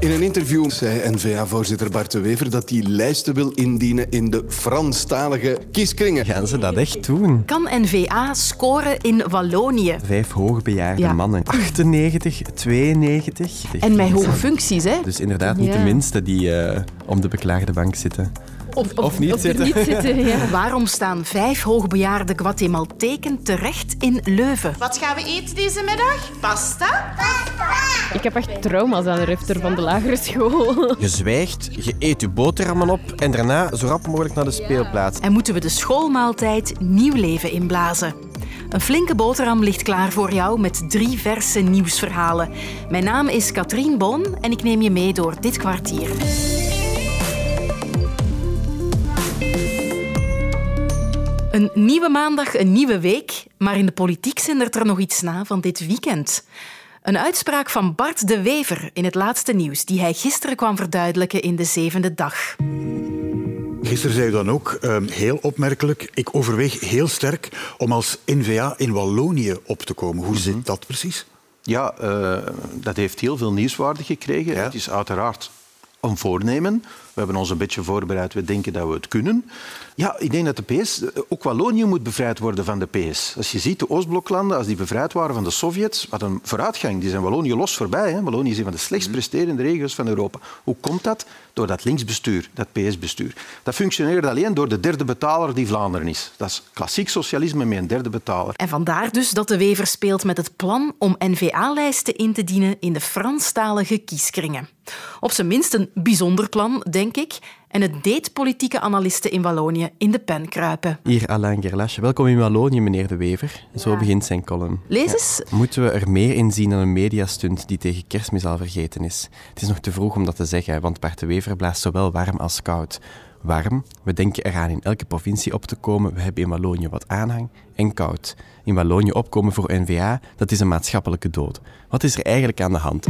In een interview zei N-VA-voorzitter Bart de Wever dat hij lijsten wil indienen in de Franstalige kieskringen. Gaan ze dat echt doen? Kan N-VA scoren in Wallonië? Vijf hoogbejaarde Ja. mannen. 98, 92. En met hoge functies, hè? Dus inderdaad niet Ja. de minste die eh, om de beklaagde bank zitten. Of, Of niet zitten. niet zitten ja. Waarom staan vijf hoogbejaarde Guatemalteken terecht in Leuven? Wat gaan we eten deze middag? Pasta? Ik heb echt trauma's aan de rifter van de lagere school. Je zwijgt, je eet je boterhammen op en daarna zo rap mogelijk naar de speelplaats. En moeten we de schoolmaaltijd nieuw leven inblazen? Een flinke boterham ligt klaar voor jou met drie verse nieuwsverhalen. Mijn naam is Katrien Bon en ik neem je mee door dit kwartier. Een nieuwe maandag, een nieuwe week, maar in de politiek zindert er nog iets na van dit weekend. Een uitspraak van Bart de Wever in het laatste nieuws, die hij gisteren kwam verduidelijken in de zevende dag. Gisteren zei u dan ook, ehm, heel opmerkelijk, ik overweeg heel sterk om als N-VA in Wallonië op te komen. Hoe zit dat precies? Ja, eh, dat heeft heel veel nieuwswaarde gekregen. Ja. Het is uiteraard een voornemen. We hebben ons een beetje voorbereid. We denken dat we het kunnen. Ja, ik denk dat de PS... Ook Wallonië moet bevrijd worden van de PS. Als je ziet, de Oostbloklanden, als die bevrijd waren van de Sovjets, wat een vooruitgang. Die zijn Wallonië los voorbij. Hè. Wallonië is een van de slechtst presterende regio's van Europa. Hoe komt dat? Door dat linksbestuur, dat PS-bestuur. Dat functioneert alleen door de derde betaler die Vlaanderen is. Dat is klassiek socialisme met een derde betaler. En vandaar dus dat de Wever speelt met het plan om N-VA-lijsten in te dienen in de Franstalige kieskringen. Op zijn minst een bijzonder plan, denk ik. En het deed politieke analisten in Wallonië in de pen kruipen. Hier Alain Gerlache. Welkom in Wallonië, meneer De Wever. Zo begint zijn column. Lees eens. Moeten we er meer in zien dan een mediastunt die tegen kerstmis al vergeten is? Het is nog te vroeg om dat te zeggen, want Bart de Wever blaast zowel warm als koud. Warm, we denken eraan in elke provincie op te komen, we hebben in Wallonië wat aanhang. En koud, in Wallonië opkomen voor NVA, dat is een maatschappelijke dood. Wat is er eigenlijk aan de hand?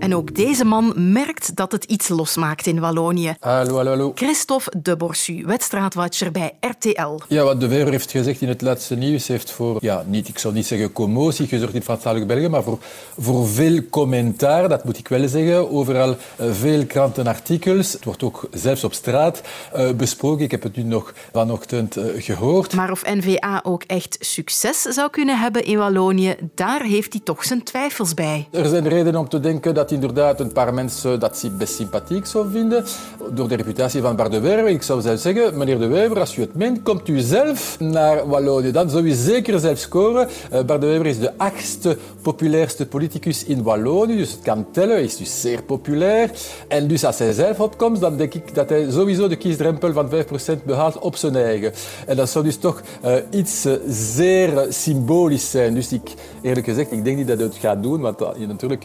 En ook deze man merkt dat het iets losmaakt in Wallonië. Hallo, hallo, hallo. Christophe de Borsu, wedstraatwatcher bij RTL. Ja, wat de Wever heeft gezegd in het laatste nieuws heeft voor, ja, niet, ik zou niet zeggen commotie gezorgd in Franstalig België, maar voor, voor veel commentaar, dat moet ik wel zeggen. Overal eh, veel krantenartikels. Het wordt ook zelfs op straat eh, besproken. Ik heb het nu nog vanochtend eh, gehoord. Maar of N-VA ook echt succes zou kunnen hebben in Wallonië, daar heeft hij toch zijn twijfels bij. Er zijn redenen om te denken dat inderdaad een paar mensen dat best sympathiek zou vinden. Door de reputatie van Bart de Wever. Ik zou zelf zeggen, meneer de Wever, als u het meent, komt u zelf naar Wallonië. Dan zou u zeker zelf scoren. Eh, Bart de Wever is de achtste populairste politicus in Wallonië. Dus het kan tellen, hij is dus zeer populair. En dus als hij zelf opkomt, dan denk ik dat hij sowieso de kiesdrempel van 5% behaalt op zijn eigen. En dat zou dus toch eh, iets eh, zeer symbolisch zijn. Dus ik, eerlijk gezegd, ik denk niet dat hij het gaat doen, want dat, natuurlijk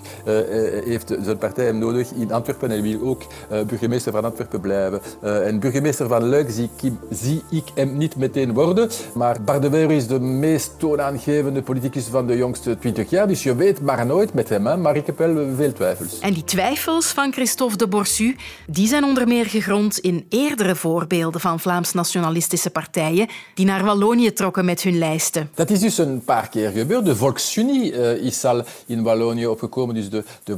heeft zijn partij hem nodig in Antwerpen en hij wil ook eh, burgemeester van Antwerpen blijven. Eh, en burgemeester van Luik zie ik, zie ik hem niet meteen worden. Maar Bart de is de meest toonaangevende politicus van de jongste 20 jaar, dus je weet maar nooit met hem. Hè. Maar ik heb wel veel twijfels. En die twijfels van Christophe de Borsu die zijn onder meer gegrond in eerdere voorbeelden van Vlaams-nationalistische partijen die naar Wallonië trokken met hun lijsten. Dat is dus een paar keer gebeurd. De Volksunie eh, is al in Wallonië opgekomen, dus de, de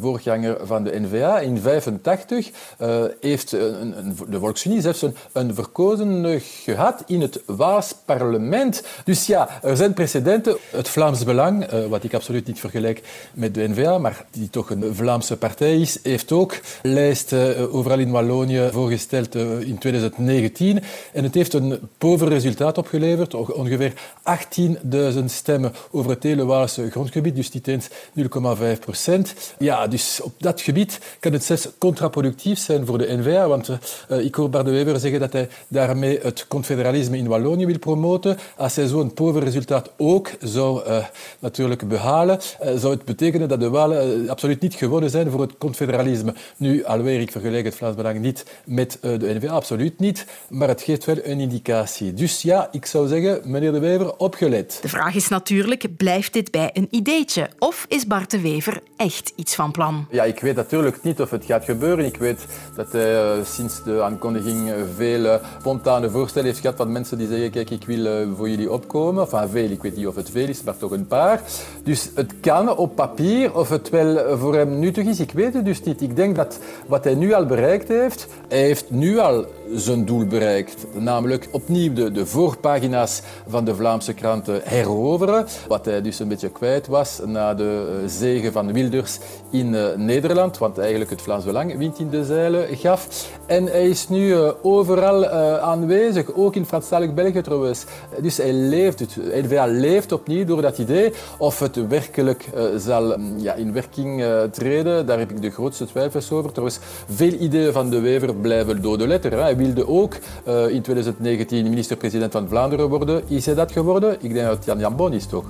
van de N-VA. In 1985 eh, heeft een, een, de Volksunie zelfs een, een verkozen gehad in het Waals parlement. Dus ja, er zijn precedenten. Het Vlaams Belang, eh, wat ik absoluut niet vergelijk met de N-VA, maar die toch een Vlaamse partij is, heeft ook lijsten eh, overal in Wallonië voorgesteld eh, in 2019. En het heeft een pover resultaat opgeleverd, onge- ongeveer 18.000 stemmen over het hele Waalse grondgebied, dus niet eens 0,5 procent. Ja, dus op dat gebied kan het zelfs contraproductief zijn voor de N-VA, want eh, ik hoor Bart de Wever zeggen dat hij daarmee het confederalisme in Wallonië wil promoten. Als hij zo'n pover resultaat ook zou eh, natuurlijk behalen, eh, zou het betekenen dat de Walen absoluut niet gewonnen zijn voor het confederalisme. Nu, alweer, ik vergelijk het Vlaams Belang niet met de N-VA, absoluut niet, maar het geeft wel een indicatie. Dus ja, ik zou zeggen, meneer de Wever, opgelet. De vraag is natuurlijk, blijft dit bij een ideetje of is Bart de Wever echt iets van plan? Ja, ik weet natuurlijk niet of het gaat gebeuren. Ik weet dat hij eh, sinds de aankondiging veel uh, spontane voorstellen heeft gehad van mensen die zeggen, kijk, ik wil voor jullie opkomen. Enfin, veel, ik weet niet of het veel is, maar toch een paar. Dus het kan op papier, of het wel voor hem nuttig is, ik weet het dus niet. Ik denk dat wat hij nu al bereikt heeft, hij heeft nu al zijn doel bereikt. Namelijk opnieuw de, voorpagina's van de Vlaamse kranten heroveren. Wat hij dus een beetje kwijt was na de uh, zege van Wilders in uh, Nederland. Want eigenlijk het Vlaams Belang wind in de zeilen gaf. En hij is nu uh, overal aanwezig, ook in Franstalig België trouwens. Dus hij leeft, het leeft opnieuw door dat idee. Of het werkelijk zal um, ja, in werking treden, daar heb ik de grootste twijfels over. Trouwens, veel ideeën van de Wever blijven dode letter. Hij wilde ook in 2019 minister-president van Vlaanderen worden. Is hij dat geworden? Ik denk dat het Jan Jambon is, toch?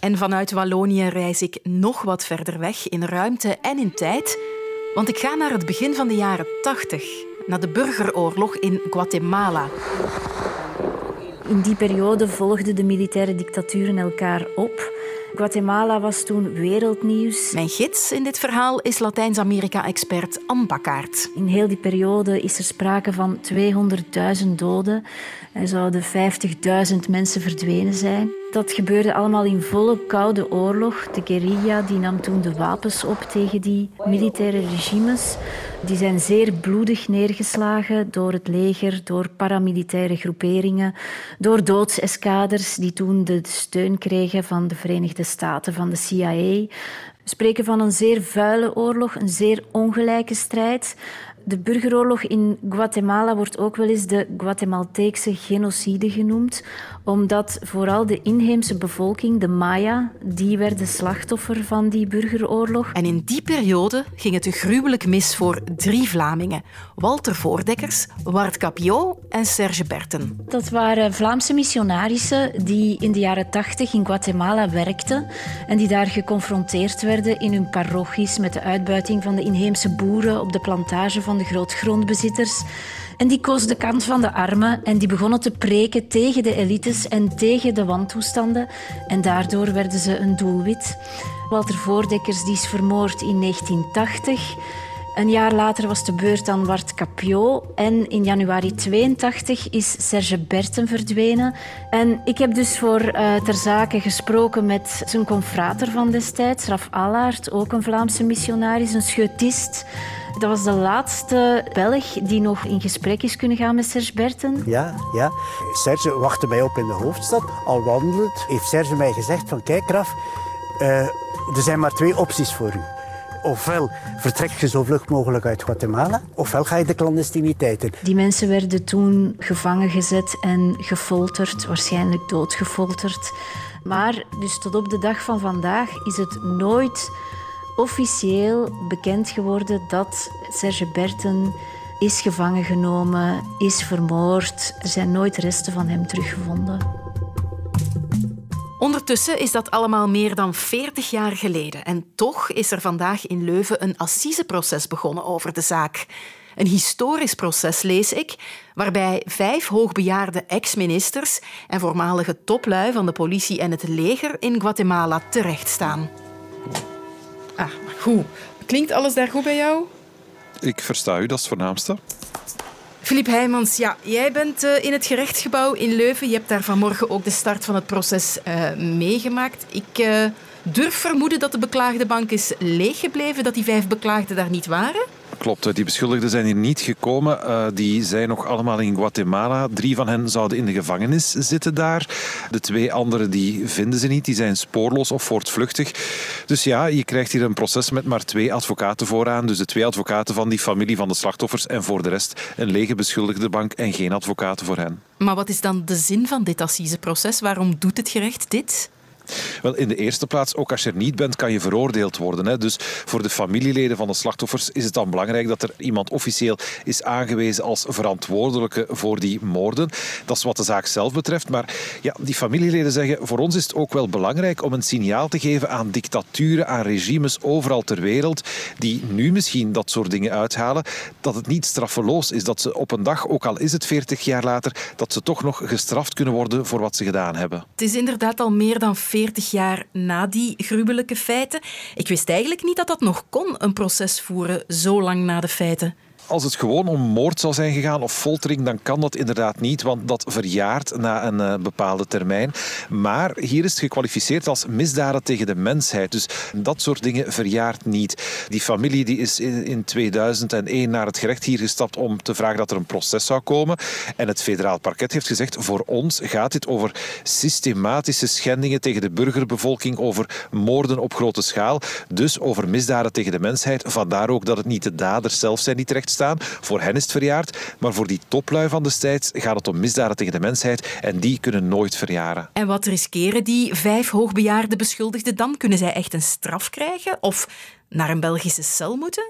En vanuit Wallonië reis ik nog wat verder weg in ruimte en in tijd. Want ik ga naar het begin van de jaren 80, naar de burgeroorlog in Guatemala. In die periode volgden de militaire dictaturen elkaar op. Guatemala was toen wereldnieuws. Mijn gids in dit verhaal is Latijns-Amerika-expert Anne Bakkaert. In heel die periode is er sprake van 200.000 doden. Er zouden 50.000 mensen verdwenen zijn. Dat gebeurde allemaal in volle koude oorlog. De guerrilla die nam toen de wapens op tegen die militaire regimes. Die zijn zeer bloedig neergeslagen door het leger, door paramilitaire groeperingen, door doodseskaders die toen de steun kregen van de Verenigde Staten, van de CIA. We spreken van een zeer vuile oorlog, een zeer ongelijke strijd. De burgeroorlog in Guatemala wordt ook wel eens de Guatemalteekse genocide genoemd, omdat vooral de inheemse bevolking, de Maya, die werden slachtoffer van die burgeroorlog. En in die periode ging het gruwelijk mis voor drie Vlamingen. Walter Voordekkers, Wart Capiot en Serge Berten. Dat waren Vlaamse missionarissen die in de jaren tachtig in Guatemala werkten en die daar geconfronteerd werden in hun parochies met de uitbuiting van de inheemse boeren op de plantage van de grootgrondbezitters. En die koos de kant van de armen en die begonnen te preken tegen de elites en tegen de wantoestanden. En daardoor werden ze een doelwit. Walter Voordekkers die is vermoord in 1980. Een jaar later was de beurt aan Wart Capiot en in januari 82 is Serge Berten verdwenen. En ik heb dus voor uh, ter zake gesproken met zijn confrater van destijds, Raf Allaert, ook een Vlaamse missionaris, een scheutist. Dat was de laatste Belg die nog in gesprek is kunnen gaan met Serge Berten. Ja, ja. Serge wachtte mij op in de hoofdstad. Al wandelend heeft Serge mij gezegd van kijk Raf, uh, er zijn maar twee opties voor u. Ofwel vertrek je zo vlug mogelijk uit Guatemala, ofwel ga je de clandestiniteit in. Die mensen werden toen gevangen gezet en gefolterd, waarschijnlijk doodgefolterd. Maar dus tot op de dag van vandaag is het nooit officieel bekend geworden dat Serge Berten is gevangen genomen, is vermoord. Er zijn nooit resten van hem teruggevonden. Ondertussen is dat allemaal meer dan 40 jaar geleden. En toch is er vandaag in Leuven een assiseproces begonnen over de zaak. Een historisch proces, lees ik, waarbij vijf hoogbejaarde ex-ministers en voormalige toplui van de politie en het leger in Guatemala terechtstaan. Goed. Klinkt alles daar goed bij jou? Ik versta u, dat is het voornaamste. Filip Heijmans, ja, jij bent uh, in het gerechtsgebouw in Leuven. Je hebt daar vanmorgen ook de start van het proces uh, meegemaakt. Ik uh, durf vermoeden dat de beklaagde bank is leeggebleven, dat die vijf beklaagden daar niet waren? Klopt, die beschuldigden zijn hier niet gekomen. Uh, die zijn nog allemaal in Guatemala. Drie van hen zouden in de gevangenis zitten daar. De twee anderen die vinden ze niet. Die zijn spoorloos of voortvluchtig. Dus ja, je krijgt hier een proces met maar twee advocaten vooraan. Dus de twee advocaten van die familie van de slachtoffers. En voor de rest een lege beschuldigde bank en geen advocaten voor hen. Maar wat is dan de zin van dit assiseproces? Waarom doet het gerecht dit? Wel, in de eerste plaats, ook als je er niet bent, kan je veroordeeld worden. Hè. Dus voor de familieleden van de slachtoffers is het dan belangrijk dat er iemand officieel is aangewezen als verantwoordelijke voor die moorden. Dat is wat de zaak zelf betreft. Maar ja, die familieleden zeggen, voor ons is het ook wel belangrijk om een signaal te geven aan dictaturen, aan regimes overal ter wereld, die nu misschien dat soort dingen uithalen, dat het niet straffeloos is. Dat ze op een dag, ook al is het 40 jaar later, dat ze toch nog gestraft kunnen worden voor wat ze gedaan hebben. Het is inderdaad al meer dan veertig jaar na die gruwelijke feiten. Ik wist eigenlijk niet dat dat nog kon, een proces voeren zo lang na de feiten. Als het gewoon om moord zou zijn gegaan of foltering, dan kan dat inderdaad niet, want dat verjaart na een uh, bepaalde termijn. Maar hier is het gekwalificeerd als misdaden tegen de mensheid. Dus dat soort dingen verjaart niet. Die familie die is in, in 2001 naar het gerecht hier gestapt om te vragen dat er een proces zou komen. En het federaal parket heeft gezegd, voor ons gaat dit over systematische schendingen tegen de burgerbevolking, over moorden op grote schaal, dus over misdaden tegen de mensheid. Vandaar ook dat het niet de daders zelf zijn die terecht staan. Voor hen is het verjaard. Maar voor die toplui van destijds gaat het om misdaden tegen de mensheid. En die kunnen nooit verjaren. En wat riskeren die vijf hoogbejaarde beschuldigden dan? Kunnen zij echt een straf krijgen? Of naar een Belgische cel moeten?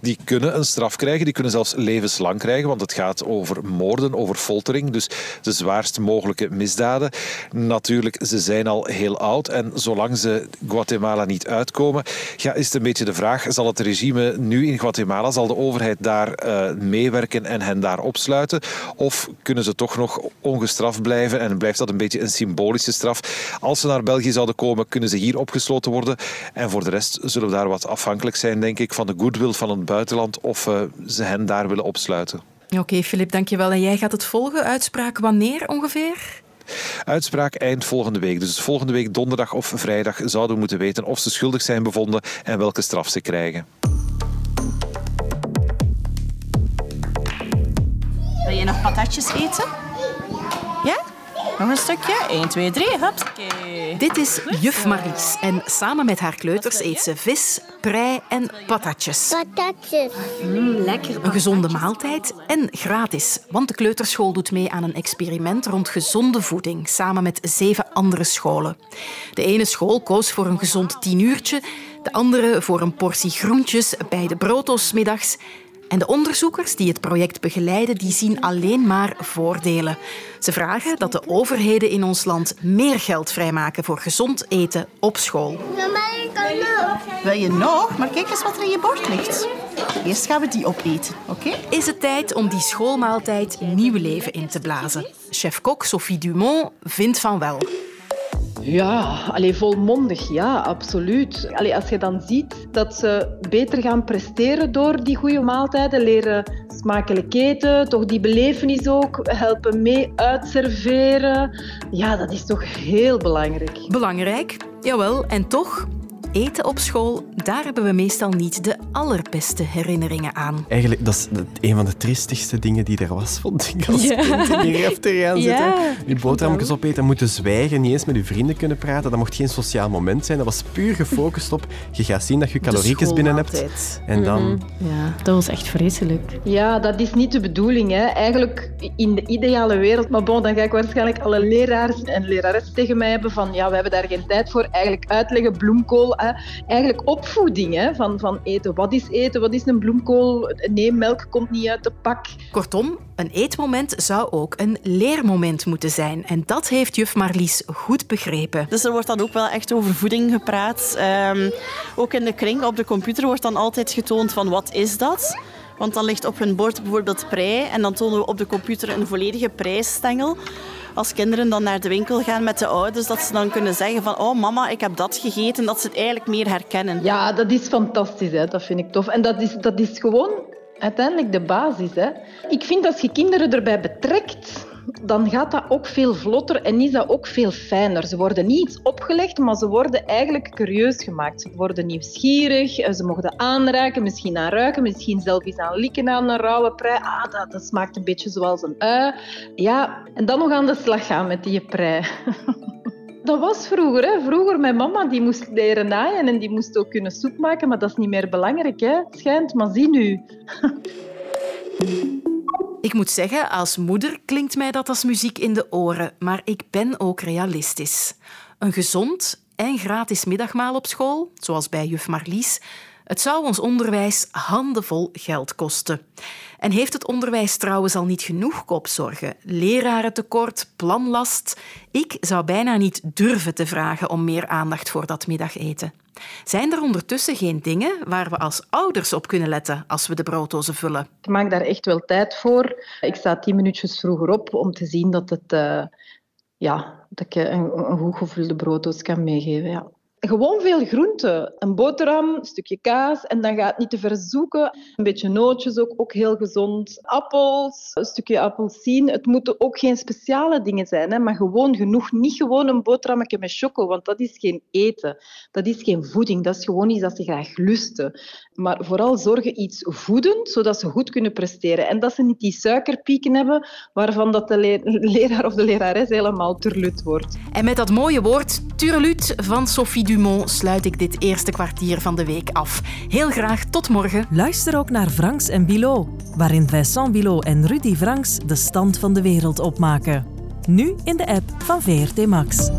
Die kunnen een straf krijgen, die kunnen zelfs levenslang krijgen, want het gaat over moorden, over foltering, dus de zwaarst mogelijke misdaden. Natuurlijk, ze zijn al heel oud en zolang ze Guatemala niet uitkomen, ja, is het een beetje de vraag, zal het regime nu in Guatemala, zal de overheid daar uh, meewerken en hen daar opsluiten, of kunnen ze toch nog ongestraft blijven en blijft dat een beetje een symbolische straf? Als ze naar België zouden komen, kunnen ze hier opgesloten worden en voor de rest zullen we daar wat afhankelijk zijn, denk ik, van de goodwill van het buitenland of uh, ze hen daar willen opsluiten. Oké, okay, Filip, dankjewel. En jij gaat het volgen. Uitspraak wanneer ongeveer? Uitspraak eind volgende week. Dus volgende week donderdag of vrijdag zouden we moeten weten of ze schuldig zijn bevonden en welke straf ze krijgen. Wil je nog patatjes eten? Ja? Nog een stukje? 1, 2, 3, hupsakee. Dit is juf Marlies en samen met haar kleuters eet ze vis, prei en patatjes. Patatjes. Mm, lekker. Een gezonde maaltijd en gratis, want de kleuterschool doet mee aan een experiment rond gezonde voeding samen met zeven andere scholen. De ene school koos voor een gezond tienuurtje, de andere voor een portie groentjes bij de broodosmiddags. middags en de onderzoekers die het project begeleiden, die zien alleen maar voordelen. Ze vragen dat de overheden in ons land meer geld vrijmaken voor gezond eten op school. Wil je nog? Maar kijk eens wat er in je bord ligt. Eerst gaan we die opeten, oké? Okay? Is het tijd om die schoolmaaltijd nieuw leven in te blazen? Chef-kok Sophie Dumont vindt van wel. Ja, allee, volmondig, ja, absoluut. Allee, als je dan ziet dat ze beter gaan presteren door die goede maaltijden, leren smakelijk eten, toch die belevenis ook, helpen mee uitserveren. Ja, dat is toch heel belangrijk. Belangrijk, jawel. En toch, eten op school, daar hebben we meestal niet de allerbeste herinneringen aan. Eigenlijk, dat is een van de triestigste dingen die er was, vond ik, als ja. kind in die restaurant zitten. Ja, je boterhammetjes opeten, moeten zwijgen, niet eens met je vrienden kunnen praten. Dat mocht geen sociaal moment zijn. Dat was puur gefocust op, je gaat zien dat je caloriekjes binnen hebt. En dan... Mm -hmm. Ja, dat was echt vreselijk. Ja, dat is niet de bedoeling. Hè. Eigenlijk, in de ideale wereld, maar bon, dan ga ik waarschijnlijk alle leraars en leraressen tegen mij hebben van, ja, we hebben daar geen tijd voor. Eigenlijk uitleggen, bloemkool. Eigenlijk opvoeding hè, van, van eten. Wat is eten? Wat is een bloemkool? Nee, melk komt niet uit de pak. Kortom, een eetmoment zou ook een leermoment moeten zijn. En dat heeft juf Marlies goed begrepen. Dus er wordt dan ook wel echt over voeding gepraat. Um, ook in de kring op de computer wordt dan altijd getoond van wat is dat? Want dan ligt op hun bord bijvoorbeeld prei en dan tonen we op de computer een volledige prijsstengel als kinderen dan naar de winkel gaan met de ouders, dat ze dan kunnen zeggen van oh mama, ik heb dat gegeten, dat ze het eigenlijk meer herkennen. Ja, dat is fantastisch, hè. dat vind ik tof. En dat is, dat is gewoon uiteindelijk de basis. Hè. Ik vind als je kinderen erbij betrekt, dan gaat dat ook veel vlotter en is dat ook veel fijner. Ze worden niet iets opgelegd, maar ze worden eigenlijk curieus gemaakt. Ze worden nieuwsgierig, ze mogen aanraken, misschien aan ruiken, misschien zelf eens aan likken aan een rauwe prei. Ah, dat, dat smaakt een beetje zoals een ui. Ja, en dan nog aan de slag gaan met die prei. Dat was vroeger. Hè. Vroeger, mijn mama die moest leren naaien en die moest ook kunnen soep maken, maar dat is niet meer belangrijk, hè. schijnt. Maar zie nu. Ik moet zeggen, als moeder klinkt mij dat als muziek in de oren, maar ik ben ook realistisch. Een gezond en gratis middagmaal op school, zoals bij juf Marlies, het zou ons onderwijs handenvol geld kosten. En heeft het onderwijs trouwens al niet genoeg kopzorgen? Lerarentekort, planlast? Ik zou bijna niet durven te vragen om meer aandacht voor dat middageten. Zijn er ondertussen geen dingen waar we als ouders op kunnen letten als we de brooddozen vullen? Ik maak daar echt wel tijd voor. Ik sta tien minuutjes vroeger op om te zien dat het uh, ja, dat ik een, een goed gevulde brooddoos kan meegeven. Ja. Gewoon veel groenten. Een boterham, een stukje kaas en dan gaat het niet te ver zoeken. Een beetje nootjes ook, ook heel gezond. Appels, een stukje appelsien. Het moeten ook geen speciale dingen zijn, hè, maar gewoon genoeg. Niet gewoon een boterhammetje met choco, want dat is geen eten. Dat is geen voeding. Dat is gewoon iets dat ze graag lusten. Maar vooral zorgen iets voedend, zodat ze goed kunnen presteren. En dat ze niet die suikerpieken hebben waarvan dat de leraar of de lerares helemaal turlut wordt. En met dat mooie woord turlut van Sophie Dumont sluit ik dit eerste kwartier van de week af. Heel graag tot morgen. Luister ook naar Franks en Bilot, waarin Vincent Bilot en Rudy Franks de stand van de wereld opmaken. Nu in de app van VRT Max.